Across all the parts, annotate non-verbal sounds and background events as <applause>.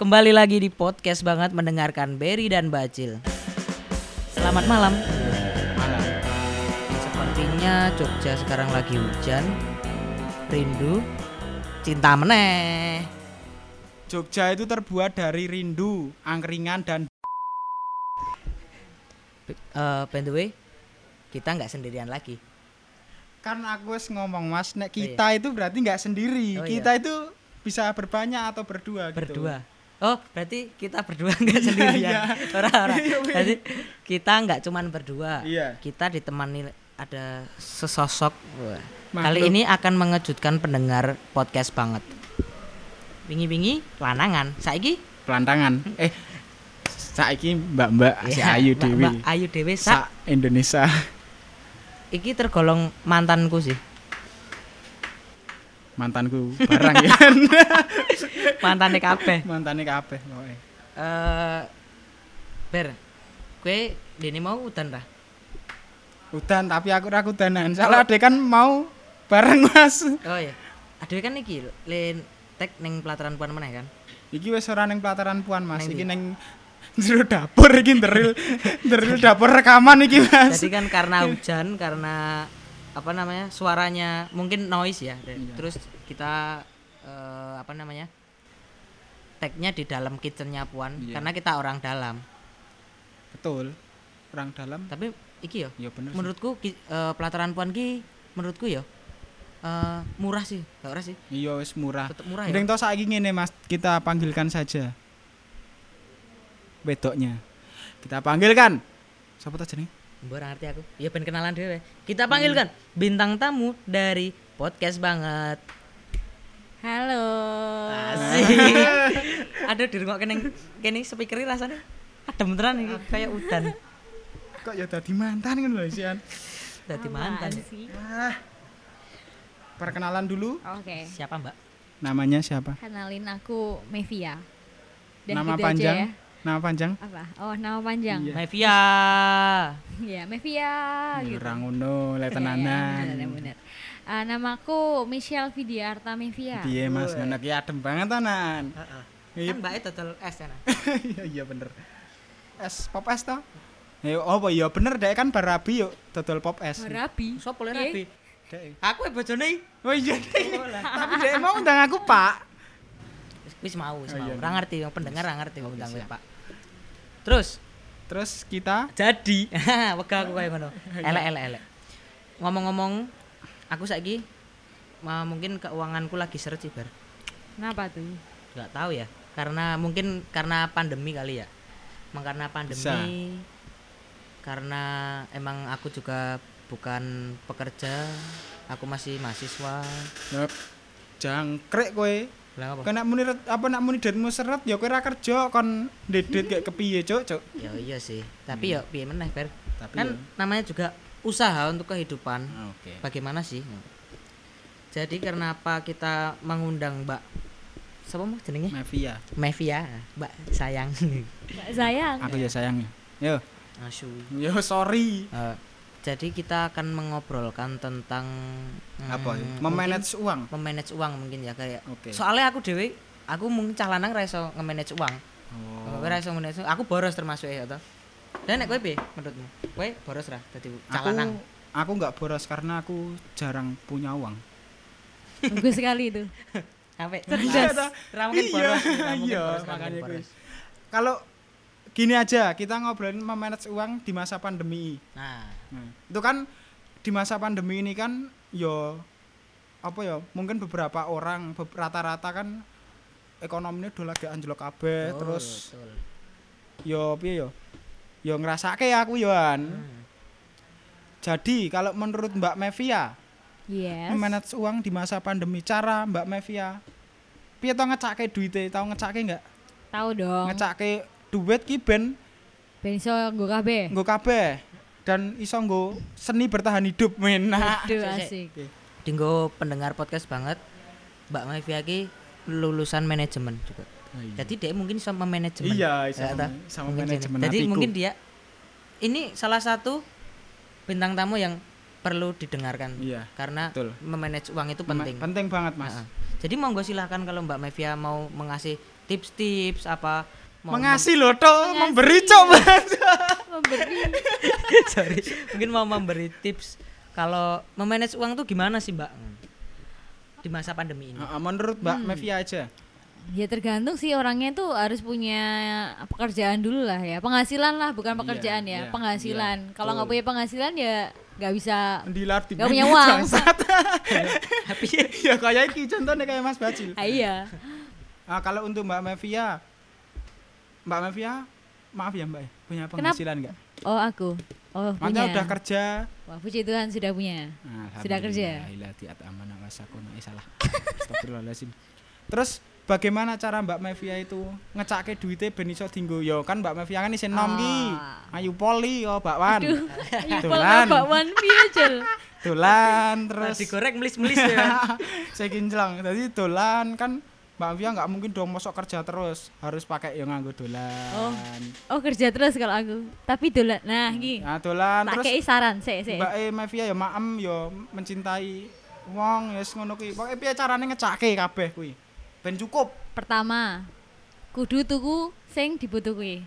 Kembali lagi di podcast banget mendengarkan Berry dan Bacil. Selamat malam. Malam. Sepertinya Jogja sekarang lagi hujan. Rindu, cinta meneh. Jogja itu terbuat dari rindu, angkringan dan Eh, by the way, kita nggak sendirian lagi. kan aku wis ngomong Mas, nek Oh, iya. kita itu berarti nggak sendiri. Oh, iya. kita itu bisa berbanyak atau berdua gitu. Berdua. Oh, berarti kita berdua nggak sendirian. <laughs> Orang-orang. Iya. Berarti kita nggak cuman berdua. Iya. Kita ditemani ada sesosok. Wah. Makhluk. Kali ini akan mengejutkan pendengar podcast banget. Wingi-wingi lanangan. Saiki Pelantangan. Eh saiki Mbak-mbak si Ayu Dewi. Mbak Ayu Dewi sak Sa Indonesia. iki tergolong mantanku sih. Mantanku barang ya. <laughs> Mantane kabeh. Mantane kabeh pokoke. Eh Ber, kue dini mau udan ra? Udan tapi aku ra kudanan. Salah ade kan mau bareng Mas. Oh iya. Aduh kan iki len tek ning pelataran puan meneh kan. Iki wis ora ning pelataran Puan Mas, Neng iki ning jero dapur iki nderil nderil dapur rekaman iki Mas. Jadi kan karena hujan, karena apa namanya suaranya mungkin noise ya. Iya. Terus kita eh, apa namanya tagnya di dalam kitchennya puan Iya. karena kita orang dalam. Betul. Orang dalam Tapi iki yo, ya bener menurutku ki- eh, pelataran puan ki menurutku yo eh, murah sih, gak ora sih? Iya wis murah. Tetep murah ya. Mending to saiki ngene Mas, kita panggilkan saja. Wedoknya. Kita panggilkan. Siapa ta jenenge? Ngerti aku. Ya ben kenalan dhewe. Kita panggilkan bintang tamu dari podcast banget. Halo. Asik. Aduh di rumah kene kene speaker rasanya adem tenan iki kayak udan. Kok ya dadi mantan kan lho isian. Dadi Apaan mantan. sih? Ah. Perkenalan dulu. Oke. Siapa, Mbak? Namanya siapa? Kenalin aku Mevia. Dan Nama gitu panjang? Aja ya. Nama panjang? Apa? Oh, nama panjang. Iya. Mevia. Iya, Mevia gitu. Ora ngono, <laughs> lek Iya, bener. Ah, namaku Michelle Vidiarta Mevia. Piye Mas, ngono ki adem banget tenan. Heeh. Iya. Kan Mbak dodol es ya. nah. Iya iya bener. Es pop es toh? Ya apa ya bener dek kan barabi yuk dodol pop es. Rabi. Sopo le rabi? Dek. Aku bojone. Oh iya dek. Tapi dek mau undang aku pak. Wis mau, wis Oh, mau. iya, Ora iya. ngerti, yang pendengar ora ngerti Oke, undang. Pak. Terus Terus kita jadi <laughs> wega aku kayak ngono elek elek elek ngomong-ngomong aku saiki mungkin keuanganku lagi seret sih bar Kenapa tuh? nggak tahu ya karena mungkin karena pandemi kali ya emang karena pandemi Bisa. karena emang aku juga bukan pekerja aku masih mahasiswa Yup. jangkrik kowe. Bilang apa Kena muni apa nak muni duitmu seret ya kowe ra kerja kon dedit kayak kepiye cuk cuk. ya iya sih tapi ya piye meneh bar Tapi kan ya. namanya juga usaha untuk kehidupan Oke. bagaimana sih jadi karena apa kita mengundang Mbak siapa mau jenenge Mafia. Mevia Mbak sayang Mbak sayang. Aku ya sayangnya. Yo. asu Yo sorry. Eh, jadi kita akan mengobrolkan tentang hmm, Apa ya? mungkin Memanage uang. memanage uang mungkin ya kayak Oke. soalnya aku dewe aku mungkin cah lanang ra iso nge-manage uang Oh. Kowe ra iso manage aku boros termasuk ya toh dan nek kowe piye menurutmu kowe boros ra dadi cah Aku lanang aku nggak boros karena aku jarang punya uang. Bagus sekali itu. <laughs> sampai Cerdas. ra mungkin Iya, boros ra mungkin iya, boros, makanya mungkin kuwi. boros. Kalau gini aja, kita ngobrolin memanage uang di masa pandemi. nah Nah, itu kan di masa pandemi ini kan yo apa ya? Mungkin beberapa orang rata-rata kan ekonominya udah lagi anjlok kabeh, betul, terus betul. yo piye yo? Yo ngerasake aku yoan. Hmm. Jadi kalau menurut Mbak Mevia, Yes. memanage uang di masa pandemi cara Mbak Mevia piye to ngecake duite tau ngecake nggak Tahu dong. ngecake duit ki ben Ben iso nggo kabeh. nggo kabeh dan iso nggo seni bertahan hidup menak Aduh <laughs> Sik, asik. Dinggo pendengar podcast banget Mbak Mevia ki lulusan manajemen juga. Jadi dia mungkin sama manajemen. iya iso Ya, toh? sama Mungkin manajemen Jadi hatiku. mungkin dia ini salah satu bintang tamu yang perlu didengarkan iya karena betul memanage uang itu penting. penting banget mas Nah, Jadi monggo silahkan kalau Mbak Mevia mau mengasih tips-tips apa Mengasih loh toh, memberi coba. <laughs> Memberi. <laughs> sorry mungkin mau memberi tips kalau memanage uang tuh gimana sih mbak di masa pandemi ini Heeh, menurut Mbak Mevia aja. Ya tergantung sih orangnya tuh harus punya pekerjaan dulu lah ya, penghasilan lah bukan Iya, pekerjaan ya, iya, penghasilan. iya, Kalau nggak punya penghasilan ya nggak bisa. Nggak punya uang. <laughs> tapi ya kayak iki contohnya kayak Mas Bacil. Ah, iya. Ah, kalau untuk Mbak Mevia, Mbak Mevia, maaf ya Mbak, ya, punya penghasilan nggak? Oh aku. Oh Makanya punya. udah kerja. Wah puji Tuhan sudah punya. Sudah kerja? Salah. Astagfirullahaladzim. Terus bagaimana cara Mbak Mevia itu ngecake duitnya ben iso dinggo? Yo kan Mbak Mevia kan isin nom ki. Ah. Ayu poli yo bakwan. Aduh. Tulan. bakwan piye Jul? Dolan terus terus digoreng melis-melis ya <laughs> saya kinclong. Jadi dolan kan Mbak Mevia nggak mungkin dong mosok kerja terus, harus pakai yang nganggo dolan. Oh kerja terus kalau aku. Tapi dolan. Nah gini. Nah, dolan Tak terus kei saran, sih sih. Mbak E Mevia ya maem ya mencintai wong ya wis ngono kuwi. Pokoke piye carane ngecake kabeh kuwi. Ben cukup. Pertama, kudu tuku sing dibutuhi.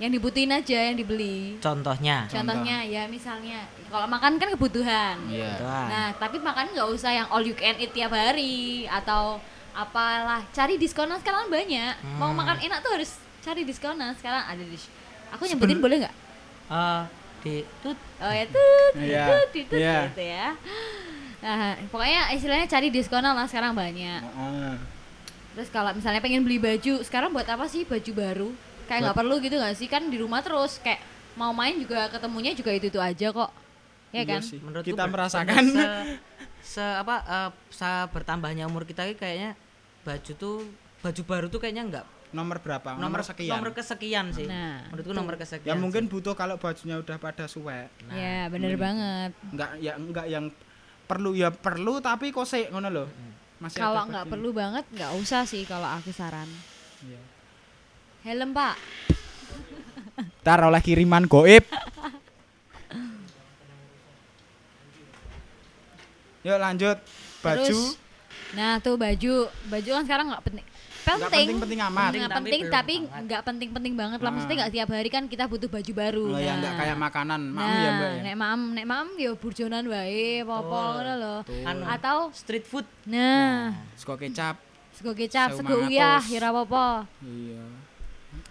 Yang dibutuhin aja yang dibeli. contohnya Contohnya ya misalnya kalau makan kan kebutuhan. Iya. Doang. Nah, tapi makan nggak usah yang all you can eat tiap hari atau apalah. Cari diskonan sekarang banyak. Mau Hmm. makan enak tuh harus cari diskonan sekarang ada di Aku nyebutin boleh nggak? Eh, di tut Oh ya tut, Iya, tut, tut, iya. gitu ya. Nah, pokoknya istilahnya cari diskonan lah sekarang banyak. Heeh. Terus kalau misalnya pengen beli baju, sekarang buat apa sih baju baru? Kayak nggak perlu gitu nggak sih? Kan di rumah terus kayak mau main juga ketemunya juga itu itu aja kok. Ya Iya kan? sih. menurutku Kita ber- merasakan. se, <laughs> se apa eh, sa bertambahnya umur kita kayaknya baju tuh baju baru tuh kayaknya enggak nomor berapa? nomor sekian. nomor kesekian sih Nah, menurutku nomor kesekian ya mungkin sih. butuh kalau bajunya udah pada suwek. Nah, ya bener banget. Enggak ya enggak yang perlu ya perlu tapi kok sik ngono loh. Masih Kalau ada nggak baju. perlu banget nggak usah sih kalau aku saran. Iya. Helm pak. Ntar oleh kiriman goib. <laughs> Yuk lanjut baju Terus, nah tuh baju, baju kan sekarang nggak penting. nggak Penting, penting-penting amat. nggak Tapi penting belum tapi nggak penting-penting banget lah. Ah. Maksudnya nggak tiap hari kan kita butuh baju baru. Oh ya Nah. enggak kayak makanan, maaf Nah, ya Mbak ya. nek mam, nek mam ya burjonan wae, Betul. ngono loh. Atau street food nah, Sego kecap. sego kecap, sego uyah, ya ora apa-apa. Iya.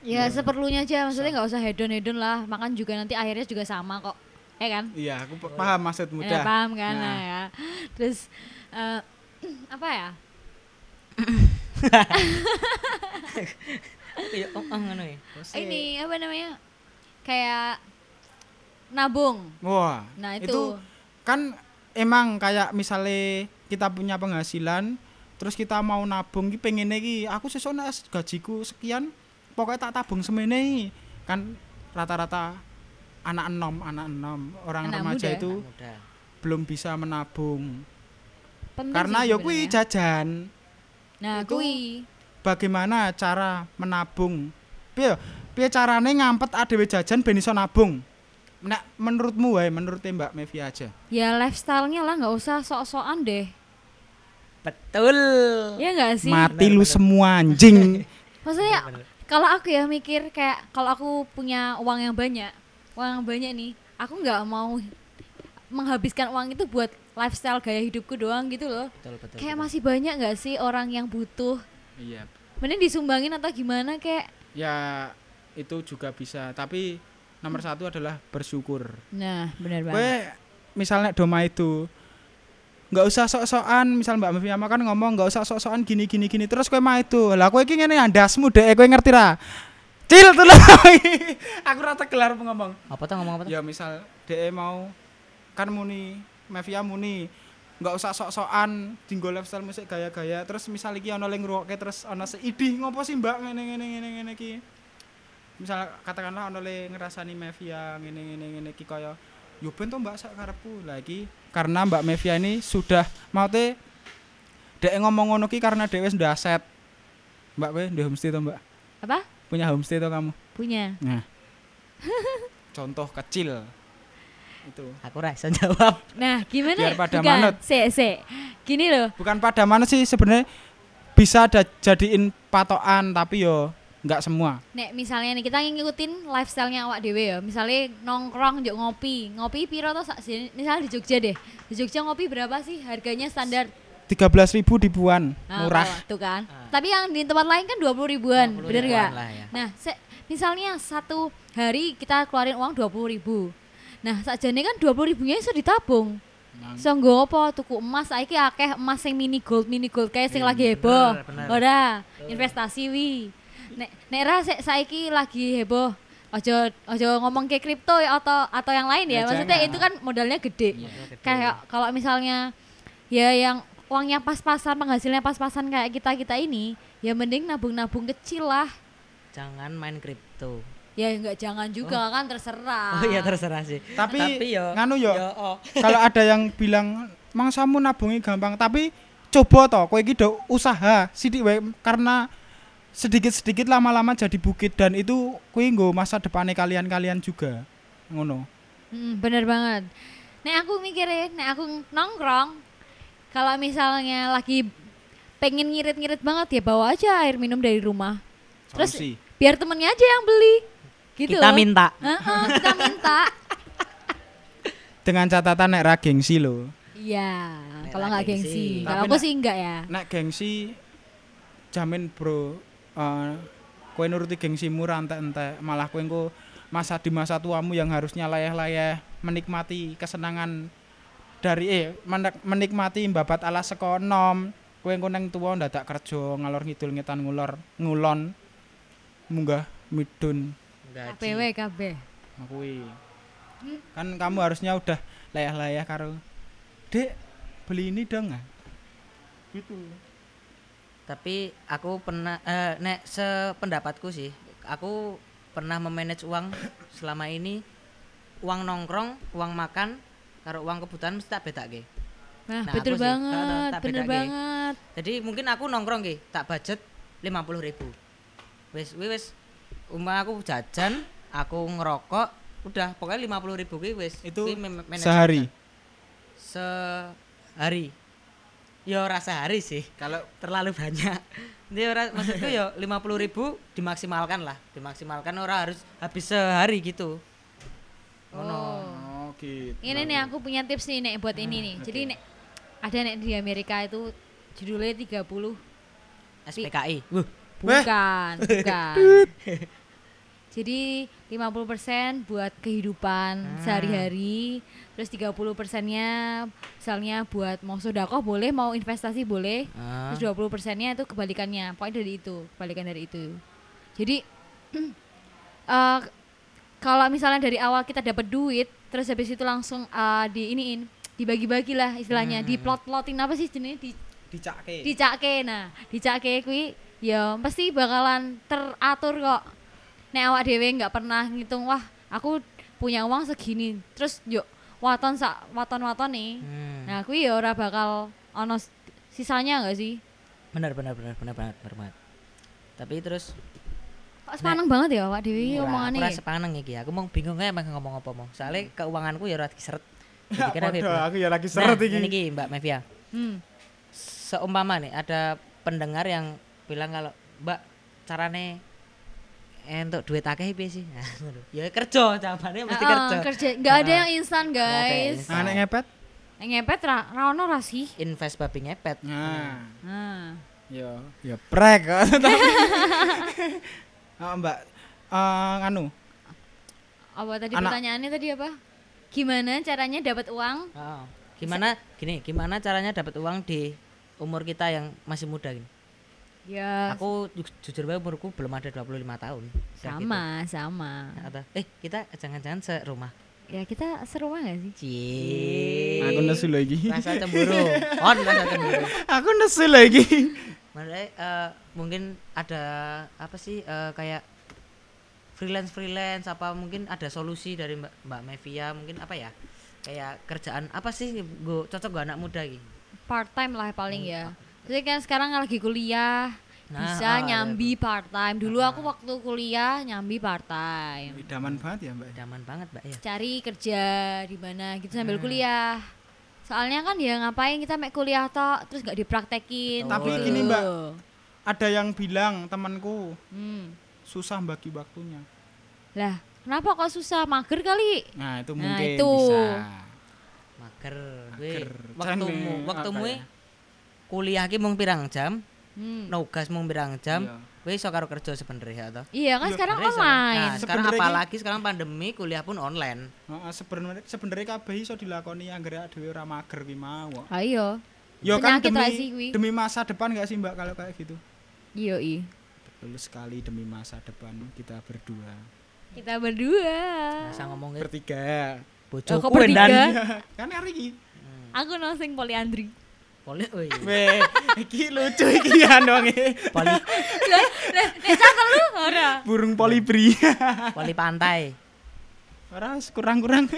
Ya seperlunya aja, maksudnya nggak usah hedon-hedon lah. Makan juga nanti akhirnya juga sama kok. Ya kan? Iya, aku paham maksudmu Ya, dah. paham kan Nah. nah, ya. Terus eh, <clears throat> apa ya? Iya, oh, oh, ngono ya. <laughs> Ini apa namanya? Kayak nabung. Wah, Nah, itu, itu. kan emang kayak misalnya kita punya penghasilan terus kita mau nabung ki pengen iki aku sesuk nek gajiku sekian pokoknya tak tabung semene iki. kan rata-rata anak enom anak enom orang Anak remaja muda. itu Muda. belum bisa menabung Penting karena ya kuwi sebenarnya. jajan Nah, itu- kui. bagaimana cara menabung piye piye carane ngampet adewe jajan ben iso nabung nek menurutmu wae menurut Mbak Mevi aja Ya lifestyle-nya lah nggak usah sok-sokan deh. Betul. Ya nggak sih? mati Benar, lu benar. semua anjing <laughs> Maksudnya Bener, bener. kalau aku ya mikir kayak kalau aku punya uang yang banyak, uang banyak nih, aku nggak mau menghabiskan uang itu buat lifestyle gaya hidupku doang gitu loh. Betul, betul. Kayak betul. masih banyak nggak sih orang yang butuh? iya Mending disumbangin atau gimana kayak? ya itu juga bisa tapi nomor satu adalah bersyukur Nah, benar banget. misalnya doma itu nggak usah sok-sokan misal mbak Mevia kan ngomong nggak usah sok-sokan gini gini gini terus gue mah itu lah gue iki ngene andasmu deh gue ngerti ra cil tuh lah <laughs> aku rata gelar ngomong? Apa tuh ngomong apa tuh? ya misal DE mau kan muni Mevia muni. Nggak usah sok-sokan dinggo lifestyle musik gaya-gaya. Terus misal iki ono ling ngrungokke terus ono seidih ngopo sih mbak? Ngene ngene ngene ngene iki. Misal katakanlah ono le ngerasani Mevia ngene ngene ngene iki kaya yo ben to mbak sak karepku? Lagi karena mbak Mevia ini sudah mau te dek ngomong ngono ki karena dhewe sudah aset. Mbak kowe di homestay to mbak? Apa? Punya homestay to kamu Punya. nah <laughs> contoh kecil itu Aku rasa jawab. Nah, gimana? Biar pada Bukan, manut. Se, se. Gini loh. bukan pada mana sih sebenarnya bisa ada jadiin patokan tapi yo nggak semua Nek misalnya nih kita ngikutin lifestyle-nya awak dewe ya. Misalnya nongkrong juk ngopi. Ngopi piro tuh? Misalnya di Jogja deh. Di Jogja ngopi berapa sih harganya standar? 13.000 ribuan Nah, murah tuh kan. Ah. Tapi yang di tempat lain kan 20 ribuan, 20 bener ribuan nggak? ya. Nah, se- misalnya satu hari kita keluarin uang 20 ribu. Nah, sakjane kan 20 ribunya iso ditabung. So nggo apa tuku emas saiki akeh emas sing mini gold mini gold kayak sing lagi heboh. Ora, investasi wi. Nek nek ra saiki lagi heboh. Ojo ojo ngomong ke kripto ya atau atau yang lain ya. Ya, Maksudnya jangan. itu kan modalnya gede. Iya, gede. Kayak kalau misalnya ya yang uangnya pas-pasan penghasilnya pas-pasan kayak kita-kita ini, ya mending nabung-nabung kecil lah. Jangan main kripto. Ya enggak jangan juga kan terserah. Oh iya terserah sih. Tapi, yo nganu yo, yo, oh. <laughs> kalau ada yang bilang mangsamu nabungi gampang tapi coba toh kowe iki do usaha sidik wae karena sedikit-sedikit lama-lama jadi bukit dan itu kuwi nggo masa depannya kalian-kalian juga ngono Hmm, bener banget. Nek aku mikirin, nek aku nongkrong, kalau misalnya lagi pengen ngirit-ngirit banget ya bawa aja air minum dari rumah. Terus Solusi. biar temennya aja yang beli. Gitu. Kita minta. Heeh, kita minta. <laughs> dengan catatan nek ra gengsi lo Iya, kalau nggak gengsi. gengsi. Kalau aku sih enggak ya. nek gengsi jamin bro eh kowe nuruti gengsimu ra entek-entek malah kowe engko masa di masa tuamu yang harusnya layah-layah menikmati kesenangan dari eh menikmati babat ala saka enom. Kowe engko nang tuwa ndadak kerja ngalor ngidul ngetan ngulor ngulon. Munggah midun. KPW KB. kuwi. Kan kamu harusnya udah layah-layah karo dek beli ini dong ah. Gitu. Tapi aku pernah eh, nek sependapatku sih, aku pernah memanage uang selama ini. Uang nongkrong, uang makan, karo uang kebutuhan mesti tak bedake. Nah, Nah, betul sih, banget, tak- tak bener banget. Jadi mungkin aku nongkrong ki, tak budget 50.000 ribu. Wis wis wis. Umah aku jajan, aku ngerokok, udah pokoknya 50.000 ribu ki wis. Itu sehari? sehari. Ya ora sehari sih. Kalau terlalu banyak. <laughs> Ini ora maksudku ya 50.000 ribu dimaksimalkan lah. Dimaksimalkan ora harus habis sehari gitu. Ngono. Oh gitu Ini nih aku punya tips nih nek buat ini nih. Jadi nek ada nek di Amerika itu judulnya 30 SPKI Wuh, bukan, <laughs> bukan. Jadi 50% buat kehidupan sehari-hari, terus 30 persennya misalnya buat mau sodakoh boleh, mau investasi boleh, Ah. terus 20 persennya itu kebalikannya, pokoknya dari itu, kebalikan dari itu. Jadi <clears throat> eh kalau misalnya dari awal kita dapat duit, terus habis itu langsung eh, di iniin, dibagi-bagi lah istilahnya, di plot-plotin apa sih jenis di dicake. Dicake. Nah dicake kuwi ya pasti bakalan teratur kok. Nek awak dhewe nggak pernah ngitung wah aku punya uang segini. Terus yuk waton sak waton-waton nih. Hmm. nah kuwi ya ora bakal ono sisanya enggak sih? Benar benar benar benar benar banget. Tapi terus kok sepaneng banget ya iki ora- omongane aku ora iki. sepaneng iki aku mau bingung ae emang ngomong apa mau soalnya keuanganku ya ora diseret <laughs> jadi Waduh, aku ya lagi seret nah, iki. ini Mbak Mevia hmm. seumpama nih ada pendengar yang bilang kalau Mbak carane entuk duit akeh piye sih? Nah, <laughs> ya kerja jawabannya mesti kerja. kerja nggak ada yang instan guys. Nah, nek ngepet? ngepet ra ra ono ra sih Invest babi ngepet. Nah, nah ya ya prek. <laughs> Ah, Mbak, eh anu, apa tadi Anak- pertanyaannya tadi apa gimana caranya dapat uang Oh. Gimana gini, gimana caranya dapat uang di umur kita yang masih muda gini? ya Aku ju- jujur bae umurku belum ada 25 tahun. Sama sama gitu. Atau eh kita jangan-jangan serumah. ya kita serumah gak sih Cie. aku nesu lagi. Rasa cemburu. <laughs> On rasa cemburu. aku nesu lagi. Maksudnya eh, mungkin ada apa sih eh, kayak freelance freelance apa mungkin ada solusi dari Mbak Mbak Mevia mungkin apa ya? Kayak kerjaan apa sih gue cocok gue anak muda gitu? Part time lah paling ya. Jadi kan sekarang lagi kuliah Nah, bisa ah, nyambi part time dulu aku waktu kuliah nyambi part time Idaman banget ya, Mbak. Daman banget mbak ya cari kerja di mana gitu sambil kuliah soalnya kan ya ngapain kita mek kuliah toh terus nggak dipraktekin Tapi gitu gini, Mbak. ada yang bilang temanku Hmm. susah bagi waktunya. Lah, kenapa kok susah? Mager kali. Nah, itu Nah, mungkin itu. bisa. mager Mager. waktumu waktumu ya? kuliah ki mung pirang jam Hmm. nugas mung pirang jam Iya. Gue iso karo kerja sebenarnya atau Iya kan Iya, sekarang online. nah, sekarang apalagi sekarang pandemi kuliah pun online Heeh, sebenarnya sebenarnya kabeh iso dilakoni anggere dhewe ora mager ki mau. Ayo. Ya kan Penyakit demi lah sih kuwi. demi masa depan gak sih Mbak kalau kayak gitu? Iya, iya. Betul sekali demi masa depan kita berdua. Kita berdua. masa ngomongin Bertiga. Oh, bojoku kok bertiga? dan kan hari ini. Aku nosing poliandri. Poli oi Weh, iki lucu iki ya dong poli. Lah, lah, cakep lu ora. Burung polibri. poli pantai. Ora kurang-kurang.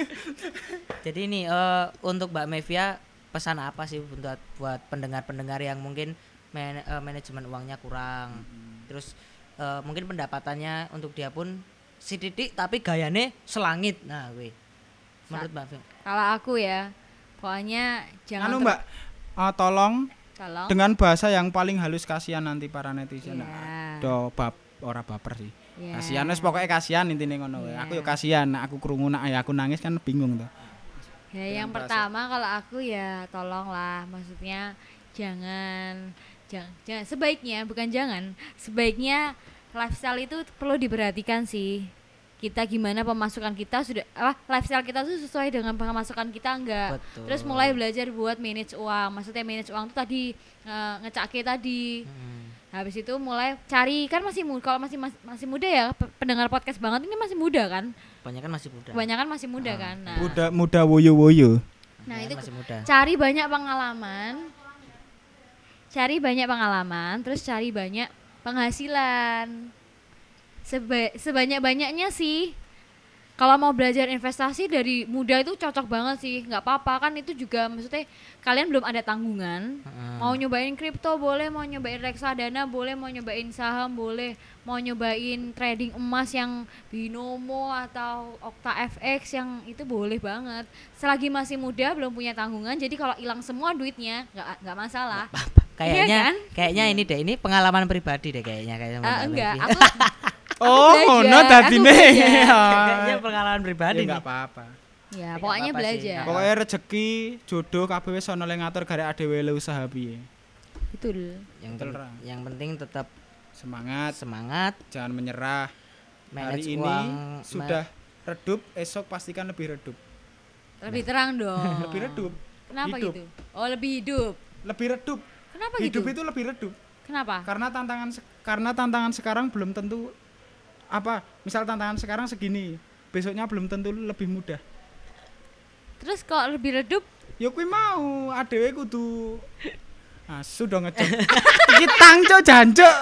jadi ini eh, untuk Mbak Mevia pesan apa sih buat buat pendengar-pendengar yang mungkin man- eh, manajemen uangnya kurang? Terus eh, mungkin pendapatannya untuk dia pun si titik tapi gayane selangit. Nah gue menurut Mbak Mevia Kalau aku ya, pokoknya jangan Anu ter- Mbak, eh, tolong tolong. dengan bahasa yang paling halus kasihan nanti para netizen. Iya. Nah, Do bab ora baper sih. Iya. Kasihan wis pokoknya kasihan intine ngono. Iya. Aku yo kasihan, nek aku krungu nak ya aku nangis kan bingung tuh. Ya, yang bahasa. pertama kalau aku ya tolonglah, maksudnya jangan jangan, jangan sebaiknya bukan jangan, sebaiknya lifestyle itu perlu diperhatikan sih. Kita gimana pemasukan kita sudah apa lifestyle kita tuh sesuai dengan pemasukan kita enggak. Betul. Terus mulai belajar buat manage uang. Maksudnya manage uang tuh tadi eh, ngecake tadi. Hmm. Habis itu mulai cari kan masih muda kalau masih mas- masih muda ya pe- pendengar podcast banget ini masih muda kan. kebanyakan masih muda Kebanyakan masih muda kan. Nah, Muda muda woyo-woyo. nah itu masih muda cari banyak pengalaman cari banyak pengalaman terus cari banyak penghasilan Seba sebanyak banyaknya sih. Kalau mau belajar investasi dari muda itu cocok banget sih nggak apa-apa. Kan itu juga maksudnya kalian belum ada tanggungan. Heeh. mau nyobain kripto boleh mau nyobain reksadana boleh mau nyobain saham boleh mau nyobain trading emas yang binomo atau okta fx yang itu boleh banget. Selagi masih muda belum punya tanggungan jadi kalau hilang semua duitnya nggak nggak masalah. Kayaknya Iya kan? kayaknya ini deh ini pengalaman pribadi deh kayaknya kayaknya Mbak enggak. Aku Oh, ngono aku dadine. belajar. kayaknya pengalaman pribadi Ya nih enggak apa-apa. ya pokoknya sih, belajar Pokoknya rezeki, jodoh kabeh wis ana yang ngatur garek adewe le usaha piye. betul yang Betul, pen- Ra. yang penting tetap Semangat, semangat jangan menyerah. manage Hari ini uang sudah redup, esok pastikan lebih redup. lebih terang dong <laughs> Lebih redup. kenapa Hidup. gitu oh lebih hidup Lebih redup. kenapa Hidup gitu itu lebih redup. kenapa Karena tantangan karena tantangan sekarang belum tentu apa? Misal tantangan sekarang segini, besoknya belum tentu lebih mudah. terus kok lebih redup Ya kuwi mau adewe kudu <laughs> Ah, sudah ngecek. <laughs> Iki tangco jancuk.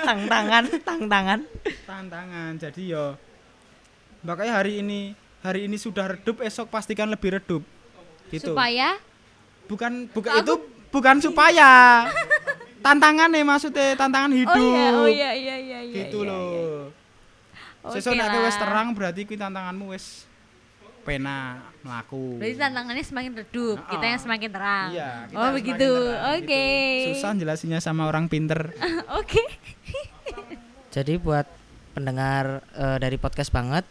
tang <laughs> tangan tang tangan Tantangan. Jadi yo makanya hari ini hari ini sudah redup, esok pastikan lebih redup. Gitu. supaya bukan bukan Aku- itu bukan supaya. Tantangan nih maksudnya, tantangan hidup. oh iya oh iya iya iya iya Gitu iya, loh. iya. Sesuk Oke nek kowe wis lah. terang berarti kuwi tantanganmu wis pena mlaku. Berarti tantangannya semakin redup, kita yang semakin terang. Iya, kita oh semakin begitu. Oke. gitu. Susah jelasinnya sama orang pinter. <laughs> Oke. jadi buat pendengar eh, dari podcast banget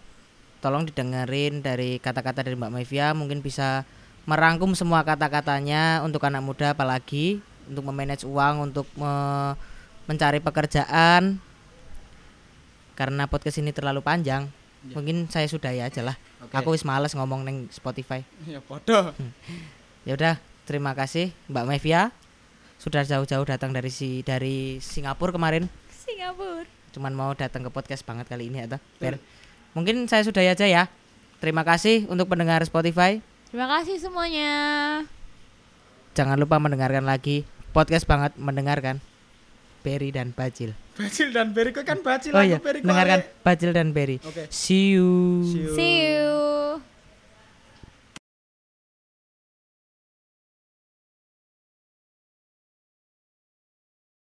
tolong didengerin dari kata-kata dari Mbak Mevia mungkin bisa merangkum semua kata-katanya untuk anak muda apalagi untuk memanage uang untuk me- mencari pekerjaan karena podcast ini terlalu panjang mungkin saya sudahi aja lah. Oke. aku wis males ngomong neng Spotify. Ya bodoh. ya udah terima kasih Mbak Mevia. Sudah jauh-jauh datang dari si dari Singapura kemarin. Singapura. cuman mau datang ke podcast banget kali ini atau biar mungkin saya sudah aja ya. Terima kasih untuk pendengar Spotify. Terima kasih semuanya. jangan lupa mendengarkan lagi. Podcast banget mendengarkan Berry dan Bajil Bacil dan Beri kok kan bacil oh iya mendengarkan ale. Bajil dan Berry Oke. see you See you. See you.